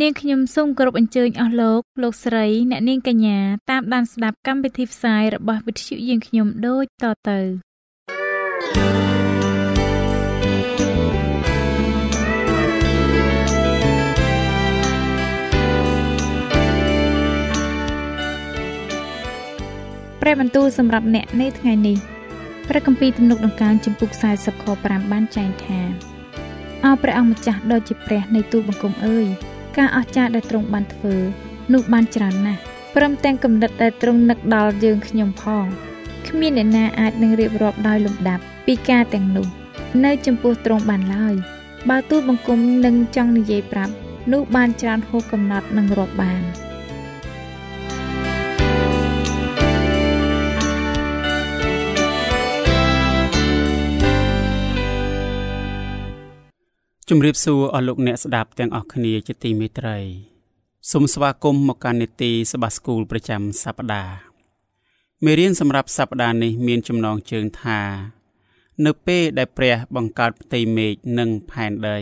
នាងខ្ញុំសូមគោរពអញ្ជើញអស់លោកលោកស្រីអ្នកនាងកញ្ញាតាមដានស្ដាប់កម្មវិធីផ្សាយរបស់វិទ្យុយើងខ្ញុំដូចតទៅព្រះបន្ទូលសម្រាប់អ្នកនៅថ្ងៃនេះព្រះគម្ពីរទំនុកដង្កើងចំពុក40ខ5បានចែងថាអោព្រះអង្គម្ចាស់ដ៏ជាព្រះនៃទូលបង្គំអើយ ការអស្ចារ្យដែលទ្រង់បានធ្វើនោះបានច្រើនណាស់ព្រមទាំងគំនិតដែលទ្រង់នឹកដល់យើងខ្ញុំផងគ្មានអ្នកណាអាចនឹងរៀបរាប់ដោយលំដាប់ពីការទាំងនោះ នៅចំពោះទ្រង់បានឡើយបើទូលបង្គំនឹងចង់និយាយប្រាប់នោះបានច្រើនហួសកំណត់នឹងរាប់បាន។ ជំរាបសួរអស់លោកអ្នកស្ដាប់ទាំងអស់គ្នាជាទីមេត្រីសូមស្វាគមន៍មកកាន់នីតិសបាស្គូលប្រចាំសប្ដាហ៍មេរៀនសម្រាប់សប្ដាហ៍នេះមានចំណងជើងថា នៅពេលដែលព្រះបង្កើតផ្ទៃមេឃនិងផែនដី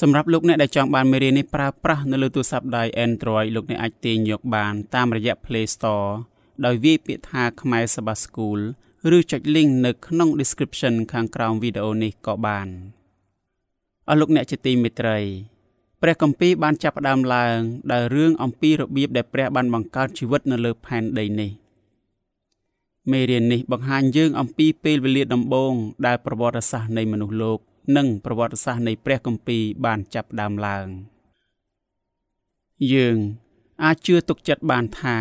សម្រាប់លោកអ្នកដែលចង់បានមេរៀននេះប្រើប្រាស់នៅលើទូរស័ព្ទដៃ Android លោកអ្នកអាចទាញយកបានតាមរយៈ Play Store ដោយវាយពាក្យថាខ្មែរសបាស្គូលឬចុច link នៅក្នុង description ខាងក្រោមវីដេអូនេះក៏បាន។ អស់លោកអ្នកជាទីមេត្រីព្រះគម្ពីរបានចាប់ផ្ដើមឡើងដោយរឿងអំពីរបៀបដែលព្រះបានបង្កើតជីវិតនៅលើផែនដីនេះមេរៀននេះបង្ហាញយើងអំពីពេលវេលាដំបូងដែលប្រវត្តិសាស្ត្រនៃមនុស្សលោកនិងប្រវត្តិសាស្ត្រនៃព្រះគម្ពីរបានចាប់ផ្ដើមឡើងយើងអាចជឿទុកចិត្តបានថា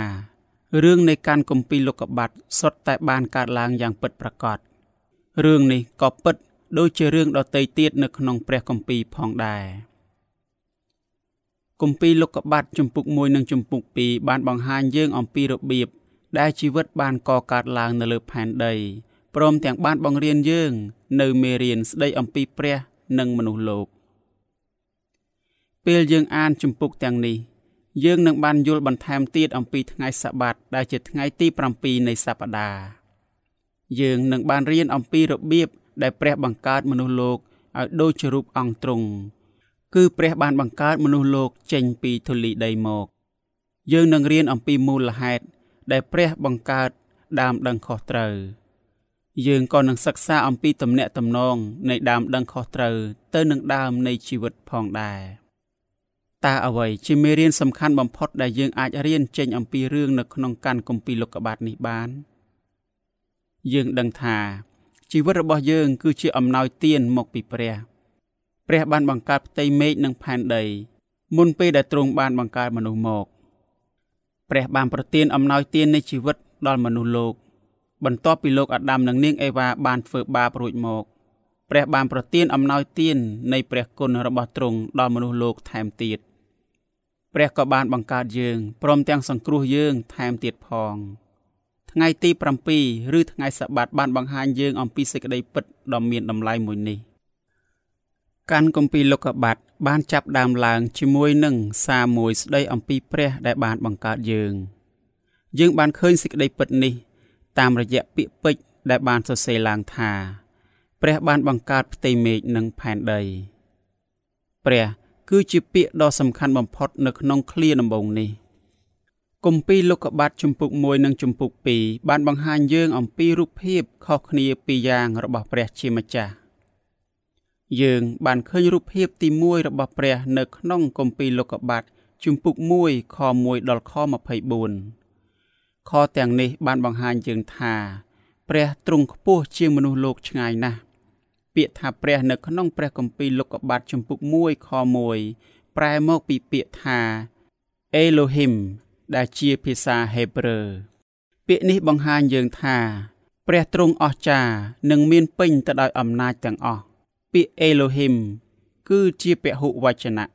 រឿងនៃការគម្ពីរលោកុបាតសុទ្ធតែបានកើតឡើងយ៉ាងពិតប្រាកដរឿងនេះក៏ពិត ដូចជារឿងដតីទៀតនៅក្នុងព្រះគម្ពីរផងដែរគម្ពីរលោកុបាតជំពូក1និងជំពូក2បានបង្ហាញយើងអំពីរបៀបដែលជីវិតបានកកើតឡើងនៅលើផែនដីព្រមទាំងបានបង្រៀនយើង នៅមេរៀនស្ដីអំពីព្រះនិងមនុស្សលោកពេលយើងអានជំពូកទាំងនេះយើងនឹងបានយល់បន្ថែមទៀតអំពីថ្ងៃសាបាតដែលជាថ្ងៃទី7នៃសប្តាហ៍យើងនឹងបានរៀនអំពីរបៀប ដែលព្រះបង្កើតមនុស្សលោកឲ្យដូចជារូបអង្គទ្រង់គឺព្រះបានបង្កើតមនុស្សលោកចេញពីធូលីដីមក យើងនឹងរៀនអំពីមូលហេតុដែលព្រះបង្កើតដើមដឹងខុសត្រូវយើងក៏នឹងសិក្សាអំពីទំនាក់ទំនងនៃដើមដឹងខុសត្រូវទៅនឹងដើមនៃជីវិតផងដែរតើអ្វីជាមេរៀនសំខាន់បំផុតដែលយើងអាចរៀនចេញអំពីរឿងនៅក្នុងកាន់គម្ពីរលោកុបាទនេះបាន យើងដឹងថា ជីវិតរបស់យើងគឺជាអំណោយទានមកពីព្រះ ព្រះបានបង្កើតផ្ទៃមេឃនិងផែនដី មុនពេលដែលទ្រង់បានបង្កើតមនុស្សមក ព្រះបានប្រទានអំណោយទាននៃជីវិតដល់មនុស្សលោក បន្ទាប់ពីលោកអាដាមនិងនាងអេវ៉ាបានធ្វើបាបរួចមក ព្រះបានប្រទានអំណោយទាននៃព្រះគុណរបស់ទ្រង់ដល់មនុស្សលោកថែមទៀតព្រះក៏បានបង្កើតយើងព្រមទាំងសង្គ្រោះយើងថែមទៀតផង ថ្ងៃទី7ឬថ្ងៃសបាតបានបង្ហាញយើងអំពីសេចក្តីពិតដ៏មានតម្លៃមួយនេះកាន់គម្ពីរលោកុបាតបានចាប់ដើមឡើងជាមួយនឹងសារមួយស្ដីអំពីព្រះដែលបានបង្កើតយើង យើងបានឃើញសេចក្តីពិតនេះ តាមរយៈពាក្យពេចន៍ដែលបានសរសេរឡើងថា ព្រះបានបង្កើតផ្ទៃមេឃនិងផែនដី ព្រះគឺជាពាក្យដ៏សំខាន់បំផុតនៅក្នុងឃ្លាដំបូងនេះ។ គម្ពីរលោកុបាទជំពូក1និងជំពូក2បានបង្ហាញយើងអំពីរូបភាពខុសគ្នាពីរយ៉ាងរបស់ព្រះជាម្ចាស់យើងបានឃើញរូបភាពទី1របស់ព្រះនៅក្នុងគម្ពីរលោកុបាទជំពូក1ខ1ដល់ខ24ខទាំងនេះបានបង្ហាញយើងថាព្រះទ្រង់ខ្ពស់ជាងមនុស្សលោកឆ្ងាយណាស់ពាក្យថាព្រះនៅក្នុងព្រះគម្ពីរលោកុបាទជំពូក1ខ1ប្រែមកពីពាក្យថា Elohim ដែលជាភាសាហេប្រឺពាក្យនេះបង្ហាញយើងថា ព្រះទ្រង់អស្ចារ្យនិងមានពេញទៅដោយអំណាចទាំងអស់ពាក្យអេឡូហ៊ីមគឺជាពហុវចនៈ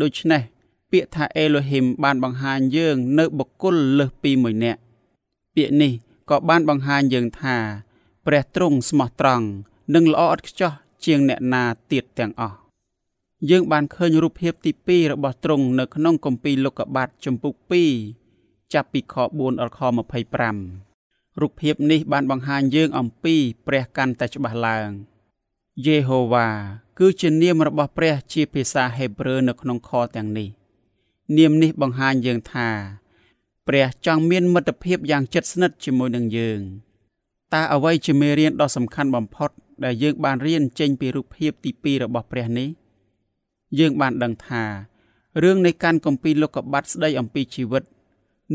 ដូច្នេះពាក្យថាអេឡូហ៊ីមបានបង្ហាញយើងនៅបុគ្គលលើសពីមួយនាក់ពាក្យនេះក៏បានបង្ហាញយើងថា ព្រះទ្រង់ស្មោះត្រង់និងល្អឥតខ្ចោះជាងអ្នកណាទៀតទាំងអស់ យើងបានឃើញរូបភាពទី2របស់ទ្រង់នៅក្នុងគម្ពីរលោកុបាទចំពុក2ចាប់ពីខ4ដល់ខ25រូបភាពនេះបានបង្ហាញយើងអំពីព្រះកាន់តែច្បាស់ឡើងយេហូវ៉ាគឺជានាមរបស់ព្រះជាភាសាហេប្រឺនៅក្នុងខទាំងនេះ នាមនេះបង្ហាញយើងថា ព្រះចង់មានមិត្តភាពយ៉ាងជិតស្និទ្ធជាមួយនឹងយើងតើអ្វីជាមេរៀនដ៏សំខាន់បំផុតដែលយើងបានរៀនចេញពីរូបភាពទី2របស់ព្រះនេះ យើងបានដឹងថារឿងនៃការគម្ពីរលោកុបាទស្ដីអំពីជីវិត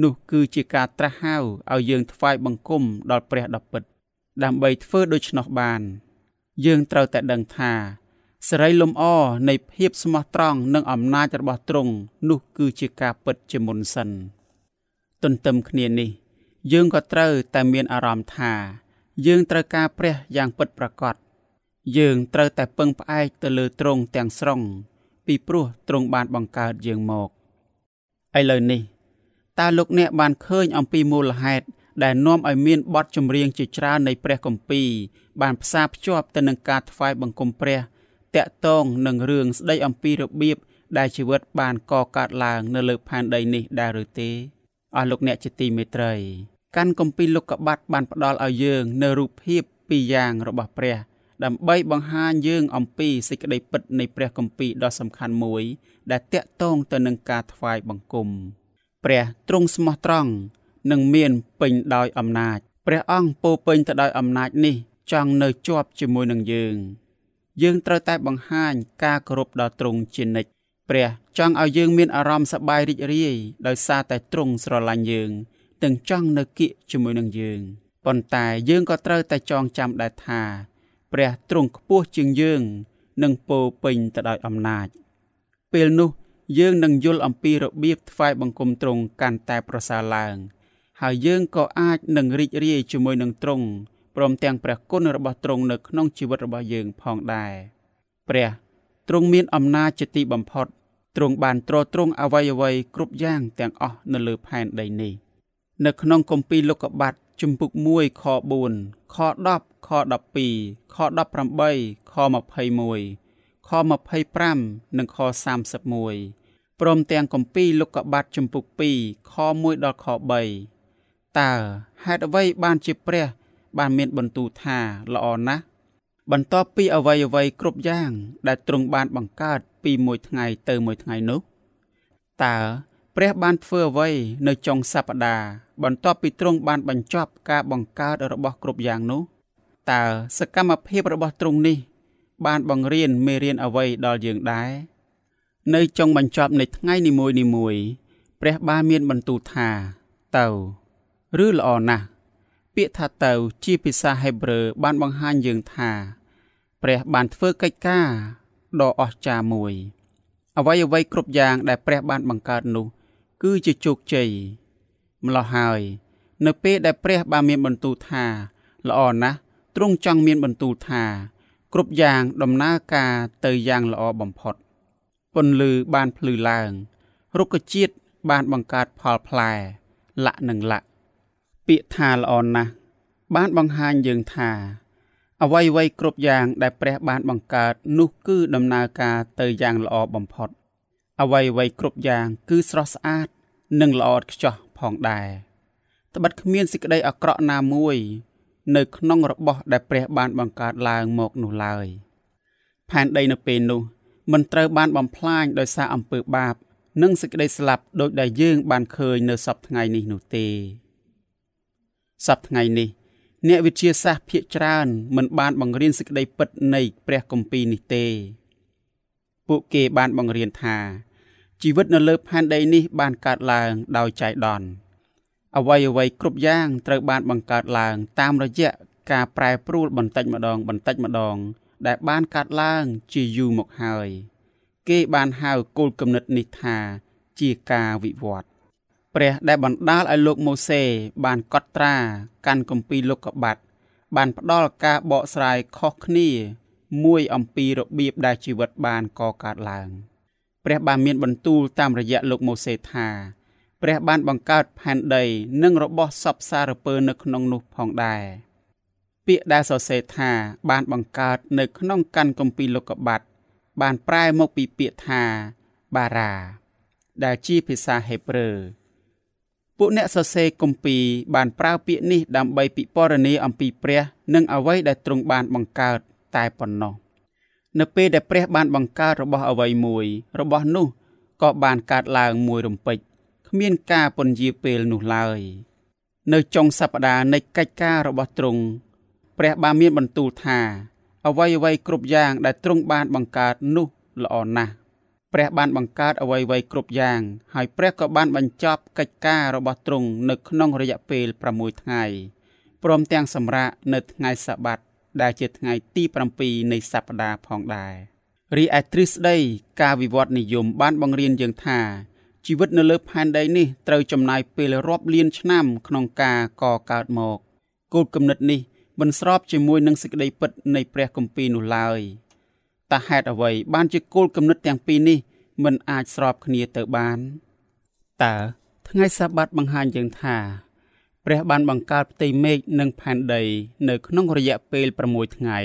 នោះគឺជាការត្រាស់ហៅឲ្យយើងថ្វាយបង្គំដល់ព្រះដ៏ពិត ដើម្បីធ្វើដូច្នោះបាន យើងត្រូវតែដឹងថាសេរីលំអនៃភាពស្មោះត្រង់និងអំណាចរបស់ទ្រង់នោះគឺជាការពិតជាមុនសិន ទន្ទឹមគ្នានេះ យើងក៏ត្រូវតែមានអារម្មណ៍ថា យើងត្រូវការព្រះយ៉ាងពិតប្រាកដយើងត្រូវតែពឹងផ្អែកទៅលើទ្រង់ទាំងស្រុង ពីព្រោះទ្រង់បានបង្កើតយើងមកឥឡូវនេះតើលោកអ្នកបានឃើញអំពីមូលហេតុដែលនាំឲ្យមានបទចម្រៀងជាច្រើននៃព្រះគម្ពីរបានផ្សារភ្ជាប់ទៅនឹងការថ្វាយបង្គំព្រះតាក់ទងនឹងរឿងស្ដីអំពីរបៀបដែលជីវិតបានកកើតឡើងនៅលើផែនដីនេះដែរឬទេអស់លោកអ្នកជាទីមេត្រីកាន់គម្ពីរលោកុបាទបានផ្ដល់ឲ្យយើងនៅរូបភាពពីរយ៉ាងរបស់ព្រះ ដើម្បីបង្ហាញយើងអំពីសេចក្តីពិតនៃព្រះគម្ពីរដ៏សំខាន់មួយ ដែលតាក់ទងទៅនឹងការថ្វាយបង្គំព្រះទ្រង់ស្មោះត្រង់និងមានពេញដោយអំណាច ព្រះអង្គពោពេញទៅដោយអំណាចនេះចង់នៅជាប់ជាមួយនឹងយើង យើងត្រូវតែបង្ហាញការគោរពដល់ទ្រង់ជានិច្ចព្រះចង់ឲ្យយើងមានអារម្មណ៍សប្បាយរីករាយដោយសារតែទ្រង់ស្រឡាញ់យើងទាំងចង់នៅគៀកជាមួយនឹងយើងប៉ុន្តែយើងក៏ត្រូវតែចងចាំដែរថា ព្រះទ្រង់ខ្ពស់ជាងយើងនិងពោពេញទៅដោយអំណាច ពេលនោះយើងនឹងយល់អំពីរបៀបថ្វាយបង្គំទ្រង់កាន់តែប្រសើរឡើង ហើយយើងក៏អាចនឹងរីករាយជាមួយនឹងទ្រង់ព្រមទាំងព្រះគុណរបស់ទ្រង់នៅក្នុងជីវិតរបស់យើងផងដែរព្រះទ្រង់មានអំណាចជាទីបំផុតទ្រង់បានទ្រទ្រង់អ្វីអ្វីគ្រប់យ៉ាងទាំងអស់នៅលើផែនដីនេះ នៅក្នុងគម្ពីរលោកុបាទ ជំពូក1ខ4ខ10ខ12ខ18ខ21ខ25និងខ31ព្រមទាំងគម្ពីរលោកុបាទជំពូក2ខ1ដល់ខ3តើហេតុអ្វីបានជាព្រះ បានមានបន្ទូលថាល្អណាស់បន្ទាប់ពីអវ័យអវ័យគ្រប់យ៉ាង ដែលទ្រង់បានបង្កើតពីមួយថ្ងៃទៅមួយថ្ងៃនោះតើព្រះបានធ្វើអ្វីនៅចុងសប្តាហ៍ បន្ទាប់ពីទ្រង់បានបញ្ចប់ការបង្កើតរបស់គ្រប់យ៉ាងនោះតើសកម្មភាពរបស់ទ្រង់នេះ បានបង្រៀនមេរៀនអ្វីដល់យើងដែរនៅចុងបញ្ចប់នៃថ្ងៃនីមួយនីមួយព្រះបានមានបន្ទូលថាទៅឬល្អណាស់ពាក្យថាទៅជាភាសាហេប្រឺបានបង្ហាញយើងថា ព្រះបានធ្វើកិច្ចការដ៏អស្ចារ្យមួយ អ្វីអ្វីគ្រប់យ៉ាងដែលព្រះបានបង្កើតនោះ គឺជាជោគជ័យ ម្ល៉េះហើយ នៅពេលដែលព្រះបានមានបន្ទូលថា ល្អណាស់ទ្រង់ចង់មានបន្ទូលថា គ្រប់យ៉ាងដំណើរការទៅយ៉ាងល្អបំផុតពន្លឺបានភ្លឺឡើងរុក្ខជាតិបានបង្កើតផលផ្លែលក្ខនឹងលក្ខពាក្យថាល្អណាស់បានបង្ហាញយើងថាអ្វីអ្វីគ្រប់យ៉ាងដែលព្រះបានបង្កើតនោះគឺដំណើរការទៅយ៉ាងល្អបំផុតអ្វីអ្វីគ្រប់យ៉ាងគឺស្រស់ស្អាតនិងល្អឥតខ្ចោះ ផងដែរត្បិតគ្មានសេចក្តីអាក្រក់ណាមួយ នៅក្នុងរបស់ដែលព្រះបានបង្កើតឡើងមកនោះឡើយផែនដីនៅពេលនោះមិនត្រូវបានបំផ្លាញដោយសារអំពើបាប និងសេចក្តីស្លាប់ដោយដែលយើងបានឃើញនៅសពថ្ងៃនេះនោះទេសពថ្ងៃនេះអ្នកវិទ្យាសាស្ត្រភាគច្រើនមិនបានបង្រៀនសេចក្តីពិតនៃព្រះគម្ពីរនេះទេ ពួកគេបានបង្រៀនថា ជីវិតនៅលើផែនដីនេះបានកើតឡើងដោយចៃដន្យអ្វីអ្វីគ្រប់យ៉ាងត្រូវបានបង្កើតឡើង តាមរយៈការប្រែប្រួលបន្តិចម្ដងបន្តិចម្ដង ដែលបានកើតឡើងជាយូរមកហើយ គេបានហៅគោលគំនិតនេះថាជាការវិវត្តព្រះដែលបណ្ដាលឲ្យលោកម៉ូសេបានកត់ត្រាកាន់គម្ពីរលោកុបាទបានផ្ដល់ការបកស្រាយខុសគ្នា មួយអំពីរបៀបដែលជីវិតបានកកើតឡើង ព្រះបានមានបន្ទូលតាមរយៈលោកម៉ូសេថាព្រះបានបង្កើតផែនដីនិងរបស់សពសារពើនៅក្នុងនោះផងដែរពាក្យដែលសរសេរថាបានបង្កើតនៅក្នុងកាន់គម្ពីរលោកុបាតបានប្រែមកពីពាក្យថាបារាដែលជាភាសាហេប្រឺពួកអ្នកសរសេរគម្ពីរបានប្រើពាក្យនេះដើម្បីពិពណ៌នាអំពីព្រះ និងអ្វីដែលទ្រង់បានបង្កើតតែប៉ុណ្ណោះ នៅពេលដែលព្រះបានបង្កើតរបស់អ្វីមួយ របស់នោះក៏បានកើតឡើងមួយរំពេចគ្មានការពន្យាពេលនោះឡើយ នៅចុងសប្តាហ៍នៃកិច្ចការរបស់ទ្រង់ព្រះបានមានបន្ទូលថាអ្វីអ្វីគ្រប់យ៉ាងដែលទ្រង់បានបង្កើតនោះល្អណាស់ព្រះបានបង្កើតអ្វីអ្វីគ្រប់យ៉ាងហើយព្រះក៏បានបញ្ចប់កិច្ចការរបស់ទ្រង់នៅក្នុងរយៈពេល6ថ្ងៃព្រមទាំងសម្រាប់នៅថ្ងៃសបាត ដែលជាថ្ងៃទី7នៃសប្តាហ៍ផងដែររីឯទ្រឹស្ដីការវិវត្តនិយមបានបង្រៀនយើងថាជីវិតនៅលើផែនដីនេះត្រូវចំណាយពេលរាប់លានឆ្នាំក្នុងការកកើតមកគោលគំនិតនេះមិនស្របជាមួយនឹងសេចក្តីពិតនៃព្រះគម្ពីរនោះឡើយតើហេតុអ្វីបានជាគោលគំនិតទាំងពីរនេះមិនអាចស្របគ្នាទៅបានតើថ្ងៃសបាតបង្ហាញយើងថា ព្រះបានបង្កើតផ្ទៃមេឃនិងផែនដីនៅក្នុងរយៈពេល6ថ្ងៃ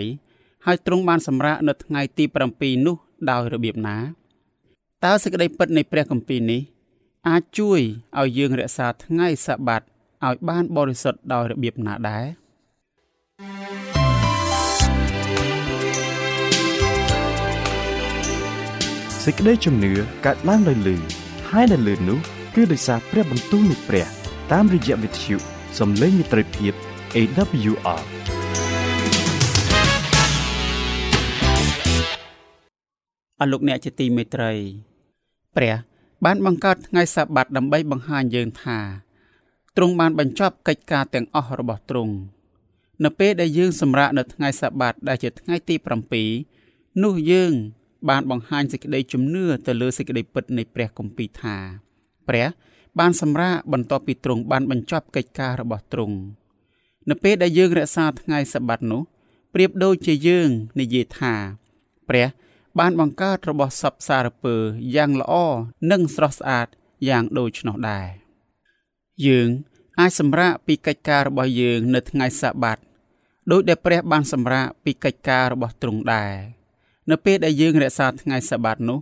ហើយទ្រង់បានសម្រាកនៅថ្ងៃទី7នោះដោយរបៀបណាតើសេចក្តីពិតនៃព្រះគម្ពីរនេះ អាចជួយឲ្យយើងរក្សាថ្ងៃសបាតឲ្យបានបរិសុទ្ធដោយរបៀបណាដែរសេចក្តីជំនឿកើតឡើងដោយលឺហើយដែលលឺនោះគឺដោយសារព្រះបន្ទូលនៃព្រះតាមរយៈវិទ្យុ សំឡេងមិត្តភាព AWR អរលោកអ្នកជាទីមេត្រីព្រះបានបង្កើតថ្ងៃសបាតដើម្បីបង្ហាញយើងថាទ្រង់បានបញ្ចប់កិច្ចការទាំងអស់របស់ទ្រង់នៅពេលដែលយើងសម្រាកនៅថ្ងៃសបាតដែលជាថ្ងៃទី7នោះយើងបានបង្ហាញសេចក្តីជំនឿទៅលើសេចក្តីពិតនៃព្រះគម្ពីរថាព្រះ បានសម្រាកបន្ទាប់ពីទ្រង់បានបញ្ចប់កិច្ចការរបស់ទ្រង់នៅពេលដែលយើងរក្សាថ្ងៃសបាតនោះប្រៀបដូចជាយើងនិយាយថាព្រះបានបង្កើតរបស់សពសារពើយ៉ាងល្អនិងស្រស់ស្អាតយ៉ាងដូច្នោះដែរយើងអាចសម្រាកពីកិច្ចការរបស់យើងនៅថ្ងៃសបាតដោយដែលព្រះបានសម្រាកពីកិច្ចការរបស់ទ្រង់ដែរនៅពេលដែលយើងរក្សាថ្ងៃសបាតនោះ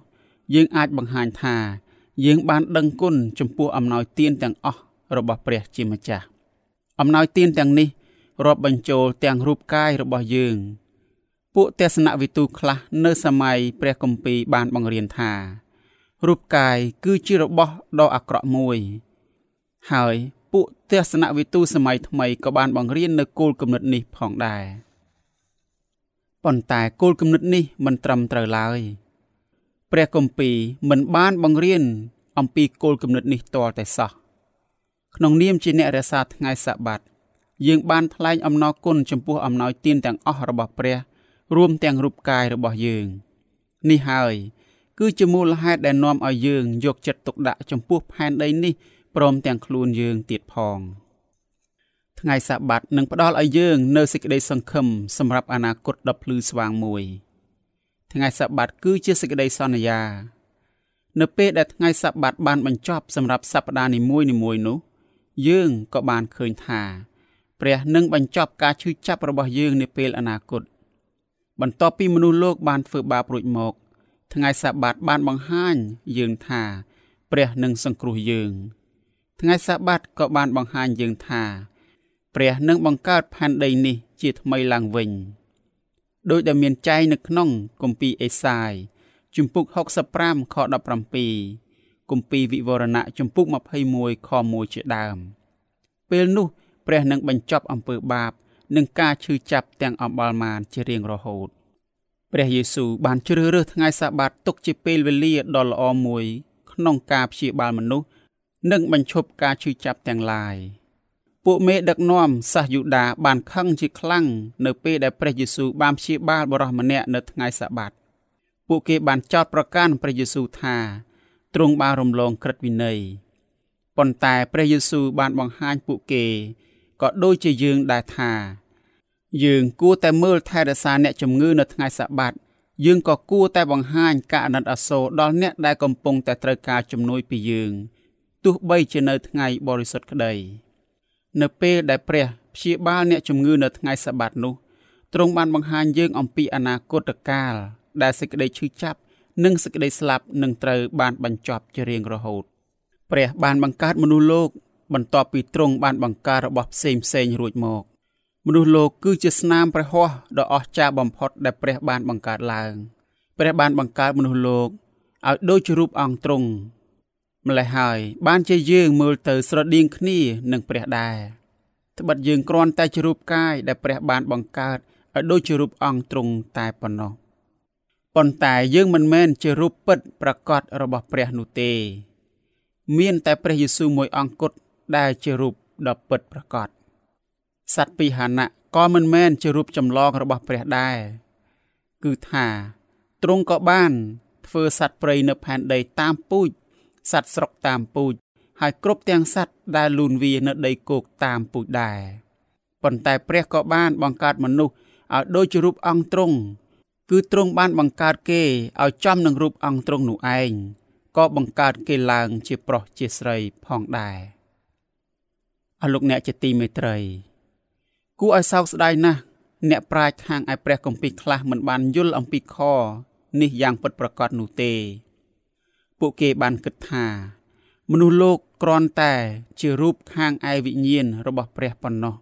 យើងអាចបង្ហាញថា យើងបានដឹងគុណចំពោះអំណោយទានទាំងអស់របស់ព្រះជាម្ចាស់អំណោយទានទាំងនេះរាប់បញ្ចូលទាំងរូបកាយរបស់យើង ពួកទស្សនវិទូខ្លះនៅសម័យព្រះគម្ពីរបានបង្រៀនថារូបកាយគឺជារបស់ដ៏អាក្រក់មួយ ហើយពួកទស្សនវិទូសម័យថ្មីក៏បានបង្រៀននៅគោលគំនិតនេះផងដែរប៉ុន្តែគោលគំនិតនេះមិនត្រឹមត្រូវឡើយ ព្រះគម្ពីរមិនបានបង្រៀនអំពីគោលគំនិតនេះទាល់តែសោះក្នុងនាមជាអ្នករក្សាថ្ងៃសបាតយើងបានថ្លែងអំណរគុណចំពោះអំណោយទានទាំងអស់របស់ព្រះ រួមទាំងរូបកាយរបស់យើងនេះហើយគឺជាមូលហេតុដែលនាំឲ្យយើងយកចិត្តទុកដាក់ចំពោះផែនដីនេះព្រមទាំងខ្លួនយើងទៀតផងថ្ងៃសបាតនឹងផ្ដល់ឲ្យយើង នៅសេចក្តីសង្ឃឹមសម្រាប់អនាគតដ៏ភ្លឺស្វាងមួយ ថ្ងៃសបាតគឺជាសេចក្តីសន្យា នៅពេលដែលថ្ងៃសបាតបានបញ្ចប់សម្រាប់សប្តាហ៍នីមួយៗនោះ យើងក៏បានឃើញថាព្រះនឹងបញ្ចប់ការឈឺចាប់របស់យើងនាពេលអនាគតបន្ទាប់ពីមនុស្សលោកបានធ្វើបាបរួចមក ថ្ងៃសបាតបានបង្ហាញយើងថា ព្រះនឹងសង្គ្រោះយើង ថ្ងៃសបាតក៏បានបង្ហាញយើងថា ព្រះនឹងបង្កើតផែនដីនេះជាថ្មីឡើងវិញ ដោយដែលមានចែងនៅក្នុងគម្ពីរអេសាយជំពូក65ខ17គម្ពីរវិវរណៈជំពូក21ខ1ជាដើម ពេលនោះ ព្រះនឹងបញ្ចប់អំពើបាបនិងការឈឺចាប់ទាំងអបាលមានជារៀងរហូតព្រះយេស៊ូវបានជ្រើសរើសថ្ងៃសាបាតទុកជាពេលវេលាដ៏ល្អមួយ ក្នុងការព្យាបាលមនុស្សនិងបញ្ឈប់ការឈឺចាប់ទាំងឡាយ ពួកមេដឹកនាំសាសយូដាបានខឹងជាខ្លាំងនៅពេលដែលព្រះយេស៊ូវបានព្យាបាលបុរសម្នាក់នៅថ្ងៃសាបាតពួកគេបានចោទប្រកាន់ព្រះយេស៊ូវថាទ្រង់បានរំលងក្រឹតវិន័យប៉ុន្តែព្រះយេស៊ូវបានបង្ហាញពួកគេក៏ដូចជាយើងដែរថា យើងគួរតែមើលថែរក្សាអ្នកជំងឺនៅថ្ងៃសបាតយើងក៏គួរតែបង្ហាញការអាណិតអាសូរដល់អ្នកដែលកំពុងតែត្រូវការជំនួយពីយើង ទោះបីជានៅថ្ងៃបរិសុទ្ធក្តី នៅពេលដែលព្រះព្យាបាលអ្នកជំងឺនៅថ្ងៃសបាតនោះទ្រង់បានបង្ហាញយើងអំពីអនាគតកាលដែលសេចក្តីឈឺចាប់និងសេចក្តីស្លាប់នឹងត្រូវបានបញ្ចប់ជារៀងរហូត ព្រះបានបង្កើតមនុស្សលោក បន្ទាប់ពីទ្រង់បានបង្កើតរបស់ផ្សេងផ្សេងរួចមក មនុស្សលោកគឺជាស្នាមព្រះហស្ថដ៏អស្ចារ្យបំផុតដែលព្រះបានបង្កើតឡើង ព្រះបានបង្កើតមនុស្សលោកឲ្យដូចជារូបអង្គទ្រង់ ម្ល៉េះហើយ បានជាយើងមើលទៅស្រដៀងគ្នានឹងព្រះដែរត្បិតយើងគ្រាន់តែជារូបកាយដែលព្រះបានបង្កើតឲ្យដូចជារូបអង្គទ្រង់តែប៉ុណ្ណោះប៉ុន្តែយើងមិនមែនជារូបពិតប្រកបរបស់ព្រះនោះទេ មានតែព្រះយេស៊ូវមួយអង្គគត់ដែលជារូបដ៏ពិតប្រកបសត្វពីហាណៈក៏មិនមែនជារូបចម្លងរបស់ព្រះដែរគឺថាទ្រង់ក៏បានធ្វើសត្វព្រៃនៅផែនដីតាមពូជ សត្វស្រុកតាមពូជហើយគ្រប់ទាំងសត្វដែលលូនវានៅដីគោកតាមពូជដែរប៉ុន្តែព្រះក៏បានបង្កើតមនុស្សឲ្យដូចជារូបអង្គទ្រង់គឺទ្រង់បានបង្កើតគេឲ្យចំនឹងរូបអង្គទ្រង់នោះឯងក៏បង្កើតគេឡើងជាប្រុសជាស្រីផងដែរអរលោកអ្នកជាទីមេត្រីគួរឲ្យសោកស្ដាយណាស់អ្នកប្រាជ្ញខាងឯព្រះគម្ពីរខ្លះមិនបានយល់អំពីខនេះយ៉ាងពិតប្រាកដនោះទេ ពួកគេបានគិតថា មនុស្សលោកគ្រាន់តែ ជារូបខាងឯវិញ្ញាណរបស់ព្រះប៉ុណ្ណោះ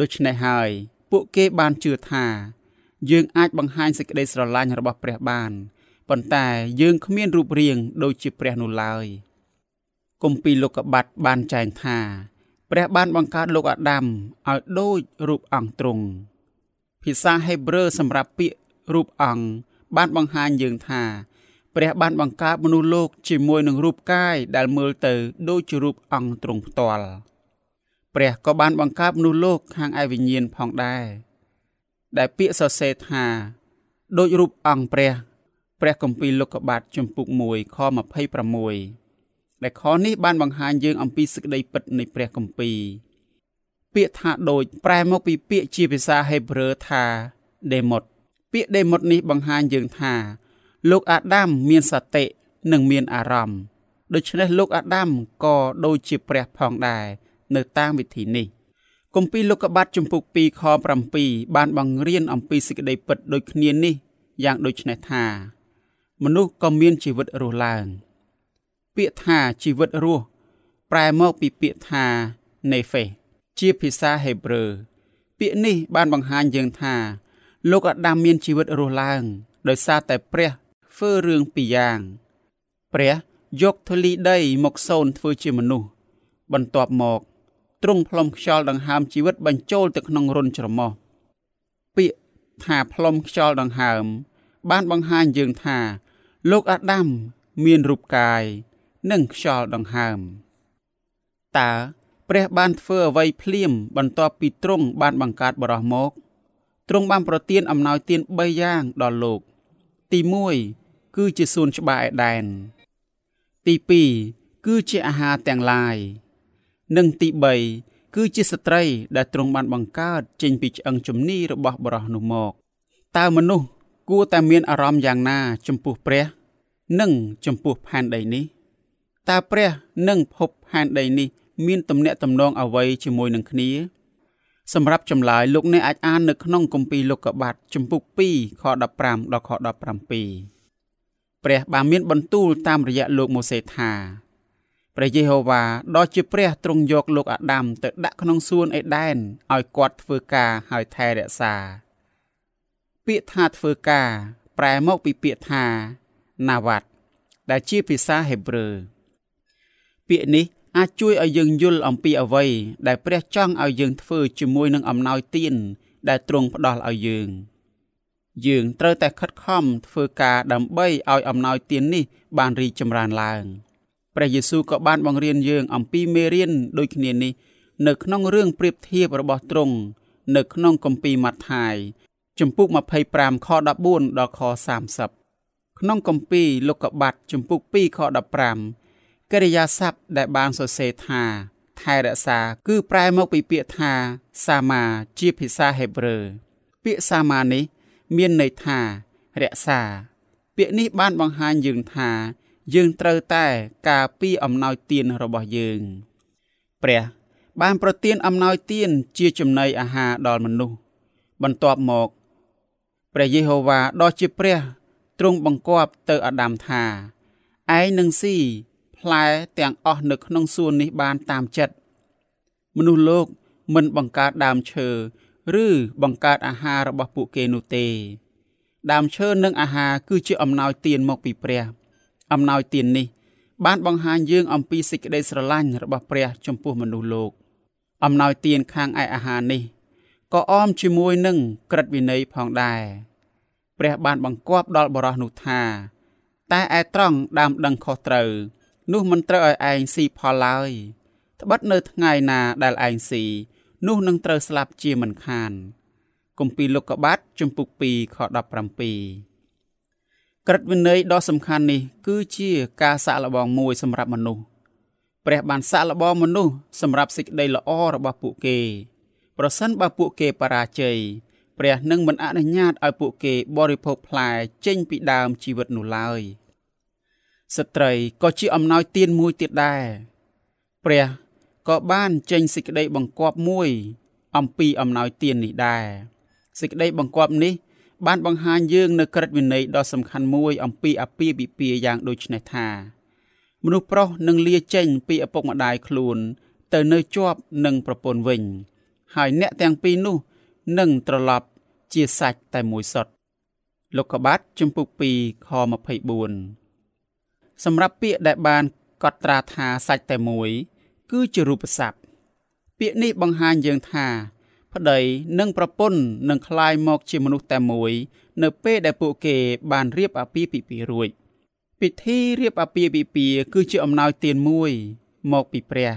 ដូច្នេះហើយ ពួកគេបានជឿថា យើងអាចបង្ហាញសេចក្តីស្រឡាញ់របស់ព្រះបានប៉ុន្តែយើងគ្មានរូបរាងដូចជាព្រះនោះឡើយគម្ពីរលោកុបាតបានចែងថា ព្រះបានបង្កើតលោកអាដាមឲ្យដូចរូបអង្គទ្រង់ភាសាហេប្រឺសម្រាប់ពាក្យរូបអង្គបានបង្ហាញយើងថា ព្រះបានបង្កើតមនុស្សលោកជាមួយនឹងរូបកាយដែលមើលទៅដូចជារូបអង្គទ្រង់ផ្ទាល់ព្រះក៏បានបង្កើតមនុស្សលោកខាងឯវិញ្ញាណផងដែរដែលពាក្យសរសេរថាដូចរូបអង្គព្រះ ព្រះគម្ពីរលោកុបាទជំពូក1ខ26ដែលខនេះបានបង្ហាញយើងអំពីសេចក្តីពិតនៃព្រះគម្ពីរពាក្យថាដូចប្រែមកពីពាក្យជាភាសាហេប្រឺថា demos ពាក្យ demos នេះបង្ហាញយើងថា លោកអាដាមមានសតិនិងមានអារម្មណ៍ដូច្នេះលោកអាដាមក៏ដូចជាព្រះផងដែរនៅតាមវិធីនេះគម្ពីរលោកុបាទជំពូក2ខ7បានបង្រៀនអំពីសេចក្តីពិតដូចគ្នានេះយ៉ាងដូចនេះថា មនុស្សក៏មានជីវិតរស់ឡើង ពាក្យថាជីវិតរស់ប្រែមកពីពាក្យថា Nephes ជាភាសាហេប្រឺពាក្យនេះបានបង្ហាញយើងថា លោកអាដាមមានជីវិតរស់ឡើង ដោយសារតែព្រះ ធ្វើរឿងពីរយ៉ាងព្រះយកធូលីដីមកសូនធ្វើជាមនុស្សបន្ទាប់មកទ្រង់ផ្លុំខ្យល់ដង្ហើមជីវិតបញ្ចូលទៅក្នុងរុនច្រមុះពាក្យថាផ្លុំខ្យល់ដង្ហើម បានបង្ហាញយើងថា លោកអាដាមមានរូបកាយ និងខ្យល់ដង្ហើមតើព្រះបានធ្វើអ្វីភ្លាម បន្ទាប់ពីទ្រង់បានបង្កើតបរោះមកទ្រង់បានប្រទានអំណោយទាន3យ៉ាងដល់លោក ទី1 គឺជាសួនច្បារឯដែន ទី2គឺជាអាហារទាំងឡាយ និងទី3គឺជាស្ត្រី ដែលទ្រង់បានបង្កើតចេញពីឆ្អឹងជំនីរបស់បរោះនោះមកតើមនុស្សគួរតែមានអារម្មណ៍យ៉ាងណា ចំពោះព្រះ និងចំពោះផែនដីនេះតើព្រះនិងភពផែនដីនេះ មានទំនាក់ទំនងអ្វីជាមួយនឹងគ្នា សម្រាប់ចម្លើយលោកអ្នកអាចអាននៅក្នុងគម្ពីរលោកុបាទជំពូក2ខ15ដល់ខ17 ព្រះបានមានបន្ទូលតាមរយៈលោកម៉ូសេថាព្រះយេហូវ៉ាដ៏ជាព្រះទ្រង់យកលោកអាដាមទៅដាក់ក្នុងសួនអេដែនឲ្យគាត់ធ្វើការហើយថែរក្សា ពាក្យថាធ្វើការ ប្រែមកពីពាក្យថាណាវ៉ាត់ដែលជាភាសាហេប្រឺពាក្យនេះអាចជួយឲ្យយើងយល់អំពីអ្វីដែលព្រះចង់ឲ្យយើងធ្វើជាមួយនឹងអំណោយទានដែលទ្រង់ផ្ដល់ឲ្យយើង យើងត្រូវតែខិតខំធ្វើការដើម្បីឲ្យអំណោយទាននេះបានរីកចម្រើនឡើងព្រះយេស៊ូវក៏បានបង្រៀនយើងអំពីមេរៀនដូចគ្នានេះ នៅក្នុងរឿងប្រៀបធៀបរបស់ទ្រង់នៅក្នុងគម្ពីរម៉ាថាយជំពូក25ខ14ដល់ខ30ក្នុងគម្ពីរលោកុបាទជំពូក2ខ15កិរិយាសព្ទដែលបានសរសេរថាថែរក្សាគឺប្រែមកពីពាក្យថាសាមាជាភាសាហេប្រឺពាក្យសាមានេះ មានន័យថារក្សា ពាក្យនេះបានបង្ហាញយើងថា យើងត្រូវតែការពារអំណោយទានរបស់យើងព្រះបានប្រទានអំណោយទានជាចំណីអាហារដល់មនុស្សបន្ទាប់មកព្រះយេហូវ៉ាដ៏ជាព្រះទ្រង់បង្គាប់ទៅអាដាមថាឯងនឹងស៊ីផ្លែទាំងអស់នៅក្នុងសួននេះបានតាមចិត្តមនុស្សលោកមិនបង្កើតដើមឈើ ឬបង្កើតអាហាររបស់ពួកគេនោះទេ ដើមឈើនិងអាហារគឺជាអំណោយទានមកពីព្រះ អំណោយទាននេះ បានបង្ហាញយើងអំពីសេចក្តីស្រឡាញ់របស់ព្រះ ចំពោះមនុស្សលោក អំណោយទានខាងឯអាហារនេះក៏អមជាមួយនឹងក្រឹតវិន័យផងដែរព្រះបានបង្គាប់ដល់បរោះនោះថា តែឯត្រង់ដើមដឹងខុសត្រូវនោះមិនត្រូវឲ្យឯងស៊ីផលឡើយត្បិតនៅថ្ងៃណាដែលឯងស៊ី នោះនឹងត្រូវស្លាប់ជាមិនខានគម្ពីរលោកុបាទជំពូក2ខ17ក្រឹតវិន័យដ៏សំខាន់នេះ គឺជាការសាកល្បងមួយសម្រាប់មនុស្សព្រះបានសាកល្បងមនុស្សសម្រាប់សេចក្តីល្អរបស់ពួកគេ ប្រសិនបើពួកគេបរាជ័យព្រះនឹងមិនអនុញ្ញាតឲ្យពួកគេបរិភោគផ្លែចេញពីដើមជីវិតនោះឡើយស្ត្រីក៏ជាអំណោយទានមួយទៀតដែរព្រះ ក៏បានចេញសេចក្តីបង្គាប់មួយ អំពីអំណោយទាននេះដែរសេចក្តីបង្គាប់នេះ បានបង្ហាញយើងនៅក្រឹតវិន័យដ៏សំខាន់មួយ អំពីអាពាហ៍ពិពាហ៍យ៉ាងដូចនេះថាមនុស្សប្រុសនឹងលាចេញពីឪពុកម្ដាយខ្លួន ទៅនៅជាប់នឹងប្រពន្ធវិញ ហើយអ្នកទាំងពីរនោះនឹងត្រឡប់ជាសាច់តែមួយសុទ្ធលោកកបាត់ជំពូក2ខ24សម្រាប់ពាក្យដែលបានកត់ត្រាថាសាច់តែមួយ គឺជារូបស័ព្ទពាក្យនេះបង្ហាញយើងថា ប្តីនិងប្រពន្ធនឹងคลายមកជាមនុស្សតែមួយ នៅពេលដែលពួកគេបានរៀបអាពាហ៍ពិពាហ៍រួចពិធីរៀបអាពាហ៍ពិពាហ៍គឺជាអំណោយទានមួយមកពីព្រះ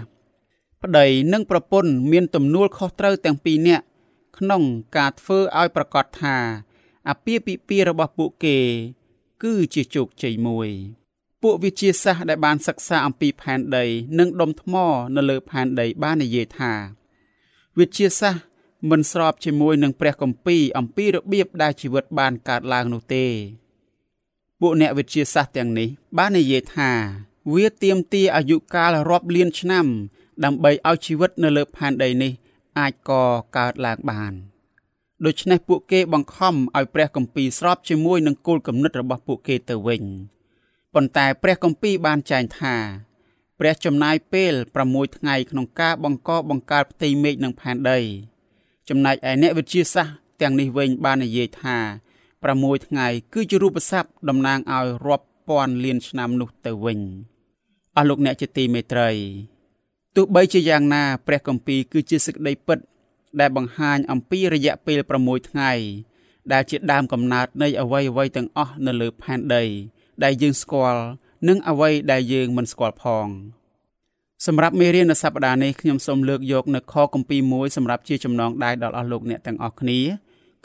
ប្តីនិងប្រពន្ធមានទំនួលខុសត្រូវទាំងពីរនាក់ក្នុងការធ្វើឲ្យប្រកាសថាអាពាហ៍ពិពាហ៍របស់ពួកគេ គឺជាជោគជ័យមួយ ពួកវិទ្យាសាស្ត្រដែលបានសិក្សាអំពីផែនដី និងដុំថ្មនៅលើផែនដីបាននិយាយថា វិទ្យាសាស្ត្រមិនស្របជាមួយនឹងព្រះគម្ពីរអំពីរបៀបដែលជីវិតបានកើតឡើងនោះទេ ពួកអ្នកវិទ្យាសាស្ត្រទាំងនេះ បាននិយាយថា វាទាមទារអាយុកាលរាប់លានឆ្នាំ ដើម្បីឲ្យជីវិតនៅលើផែនដីនេះ អាចកកើតឡើងបានដូច្នេះពួកគេបង្ខំឲ្យព្រះគម្ពីរស្របជាមួយនឹងគោលគំនិតរបស់ពួកគេទៅវិញ។ ប៉ុន្តែព្រះគម្ពីរបានចែងថាព្រះចំណាយពេល6ថ្ងៃក្នុងការបង្កបង្កើតផ្ទៃមេឃនិងផែនដី ចំណែកឯអ្នកវិទ្យាសាស្ត្រទាំងនេះវិញបាននិយាយថា6ថ្ងៃគឺជារូបស័ព្ទតំណាងឲ្យរាប់ពាន់លានឆ្នាំនោះទៅវិញអស់លោកអ្នកជាទីមេត្រីទោះបីជាយ៉ាងណា ព្រះគម្ពីរគឺជាសេចក្តីពិត ដែលបង្ហាញអំពីរយៈពេល6ថ្ងៃដែលជាដើមកំណើតនៃអ្វីៗទាំងអស់នៅលើផែនដី ដែលយើងស្គាល់និងអ្វីដែលយើងមិនស្គាល់ផងសម្រាប់មេរៀននៅសប្តាហ៍នេះខ្ញុំសូមលើកយកនៅខគម្ពីរមួយសម្រាប់ជាចំណងដៃដល់អស់លោកអ្នកទាំងអស់គ្នា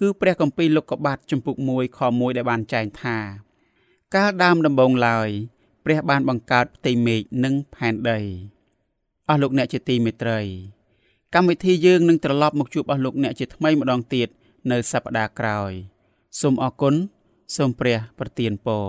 គឺព្រះគម្ពីរលោកុបាទជំពូក1ខ1ដែលបានចែងថា កាលដើមដំបូងឡើយ ព្រះបានបង្កើតផ្ទៃមេឃនិងផែនដីអស់លោកអ្នកជាទីមេត្រី កម្មវិធីយើងនឹងត្រឡប់មកជួបអស់លោកអ្នកជាថ្មីម្ដងទៀតនៅសប្តាហ៍ក្រោយសូមអរគុណសូមព្រះប្រទានពរ